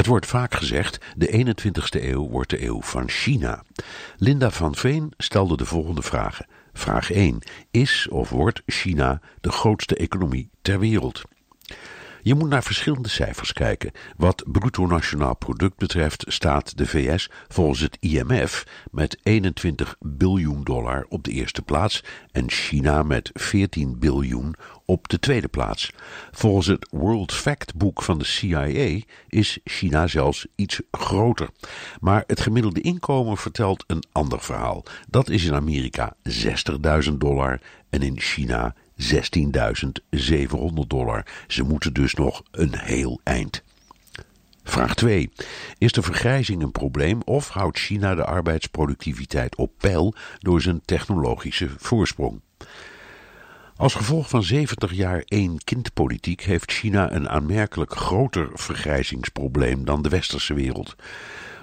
Het wordt vaak gezegd, de 21ste eeuw wordt de eeuw van China. Linda van Veen stelde de volgende vragen. Vraag 1. Is of wordt China de grootste economie ter wereld? Je moet naar verschillende cijfers kijken. Wat bruto nationaal product betreft staat de VS volgens het IMF met 21 biljoen dollar op de eerste plaats en China met 14 biljoen op de tweede plaats. Volgens het World Fact boek van de CIA is China zelfs iets groter. Maar het gemiddelde inkomen vertelt een ander verhaal. Dat is in Amerika 60.000 dollar en in China 16.700 dollar. Ze moeten dus nog een heel eind. Vraag 2. Is de vergrijzing een probleem of houdt China de arbeidsproductiviteit op peil door zijn technologische voorsprong? Als gevolg van 70 jaar één kindpolitiek heeft China een aanmerkelijk groter vergrijzingsprobleem dan de westerse wereld.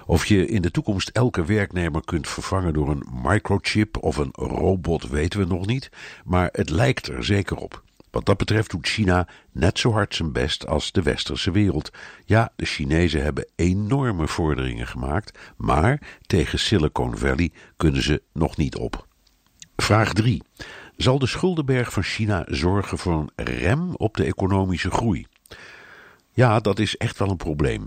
Of je in de toekomst elke werknemer kunt vervangen door een microchip of een robot weten we nog niet, maar het lijkt er zeker op. Wat dat betreft doet China net zo hard zijn best als de westerse wereld. Ja, de Chinezen hebben enorme vorderingen gemaakt, maar tegen Silicon Valley kunnen ze nog niet op. Vraag 3. Zal de schuldenberg van China zorgen voor een rem op de economische groei? Ja, dat is echt wel een probleem.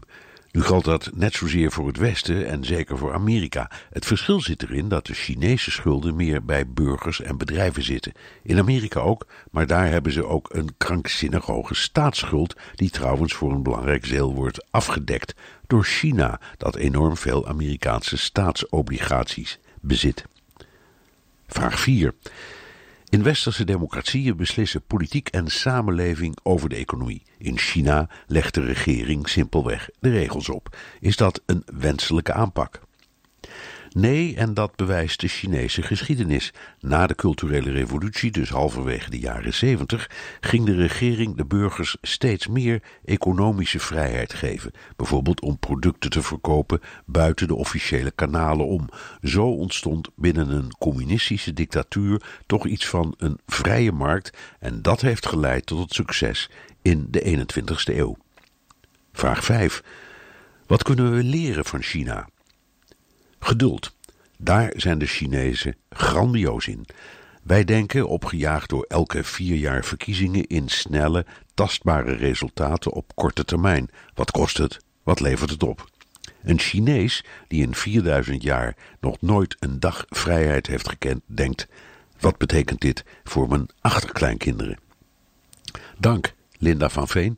Nu geldt dat net zozeer voor het Westen en zeker voor Amerika. Het verschil zit erin dat de Chinese schulden meer bij burgers en bedrijven zitten. In Amerika ook, maar daar hebben ze ook een krankzinnig hoge staatsschuld, die trouwens voor een belangrijk deel wordt afgedekt door China, dat enorm veel Amerikaanse staatsobligaties bezit. Vraag 4. In westerse democratieën beslissen politiek en samenleving over de economie. In China legt de regering simpelweg de regels op. Is dat een wenselijke aanpak? Nee, en dat bewijst de Chinese geschiedenis. Na de culturele revolutie, dus halverwege de jaren 70, ging de regering de burgers steeds meer economische vrijheid geven. Bijvoorbeeld om producten te verkopen buiten de officiële kanalen om. Zo ontstond binnen een communistische dictatuur toch iets van een vrije markt en dat heeft geleid tot het succes in de 21ste eeuw. Vraag 5. Wat kunnen we leren van China? Geduld. Daar zijn de Chinezen grandioos in. Wij denken, opgejaagd door elke vier jaar verkiezingen, in snelle, tastbare resultaten op korte termijn. Wat kost het? Wat levert het op? Een Chinees die in 4000 jaar nog nooit een dag vrijheid heeft gekend, denkt: wat betekent dit voor mijn achterkleinkinderen? Dank, Linda van Veen.